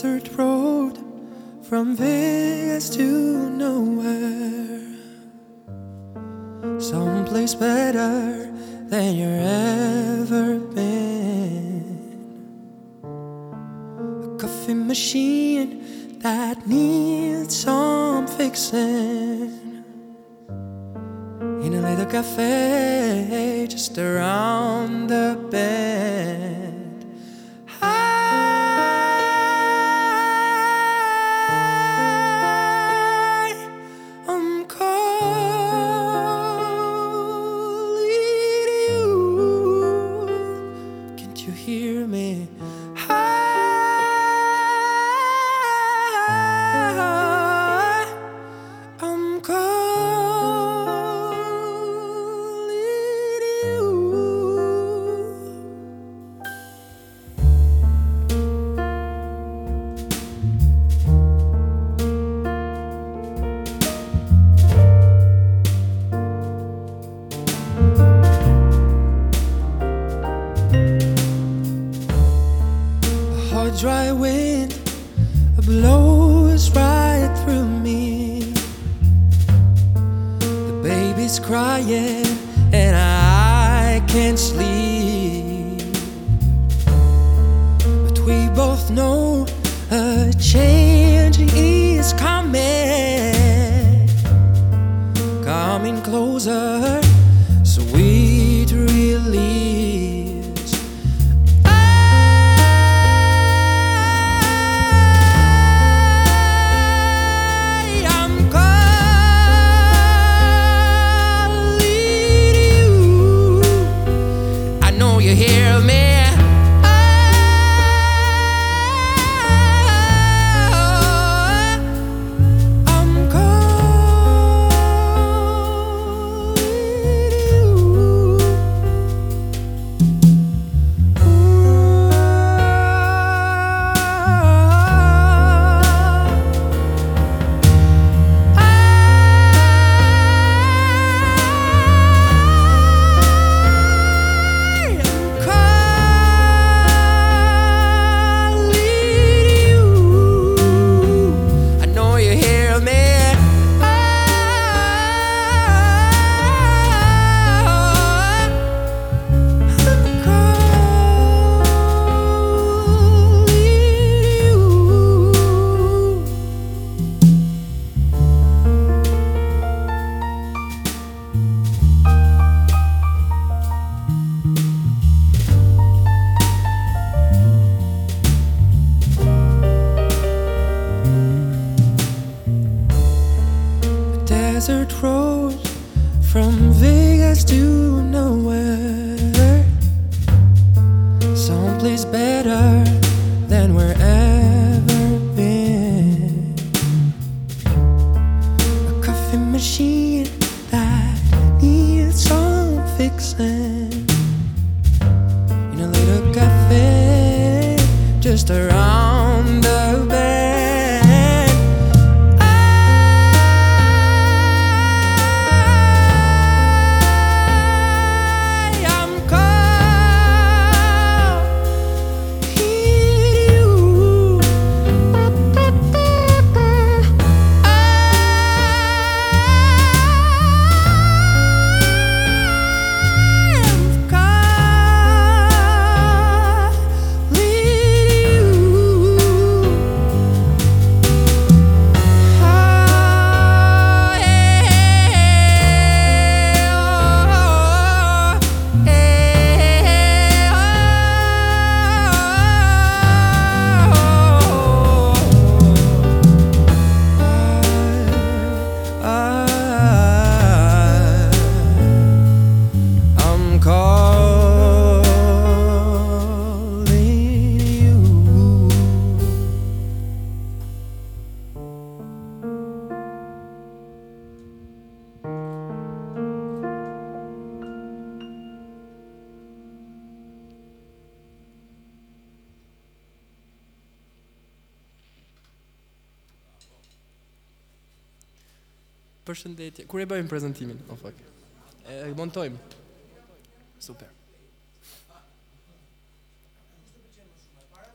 desert road from Vegas to nowhere. Someplace better than you've ever been. A coffee machine that needs some fixing. In a little cafe just around the bend. Hear me? I A dry wind blows right through me. The baby's crying, and I can't sleep. But we both know a change is coming, coming closer. Road from Vegas to nowhere. Someplace better than we're ever been. A coffee machine that needs some fixing. In a little cafe just around Përshëndetje. Kur e bëjmë prezantimin? Oh fuck. E montojmë. Super.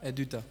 E dyta.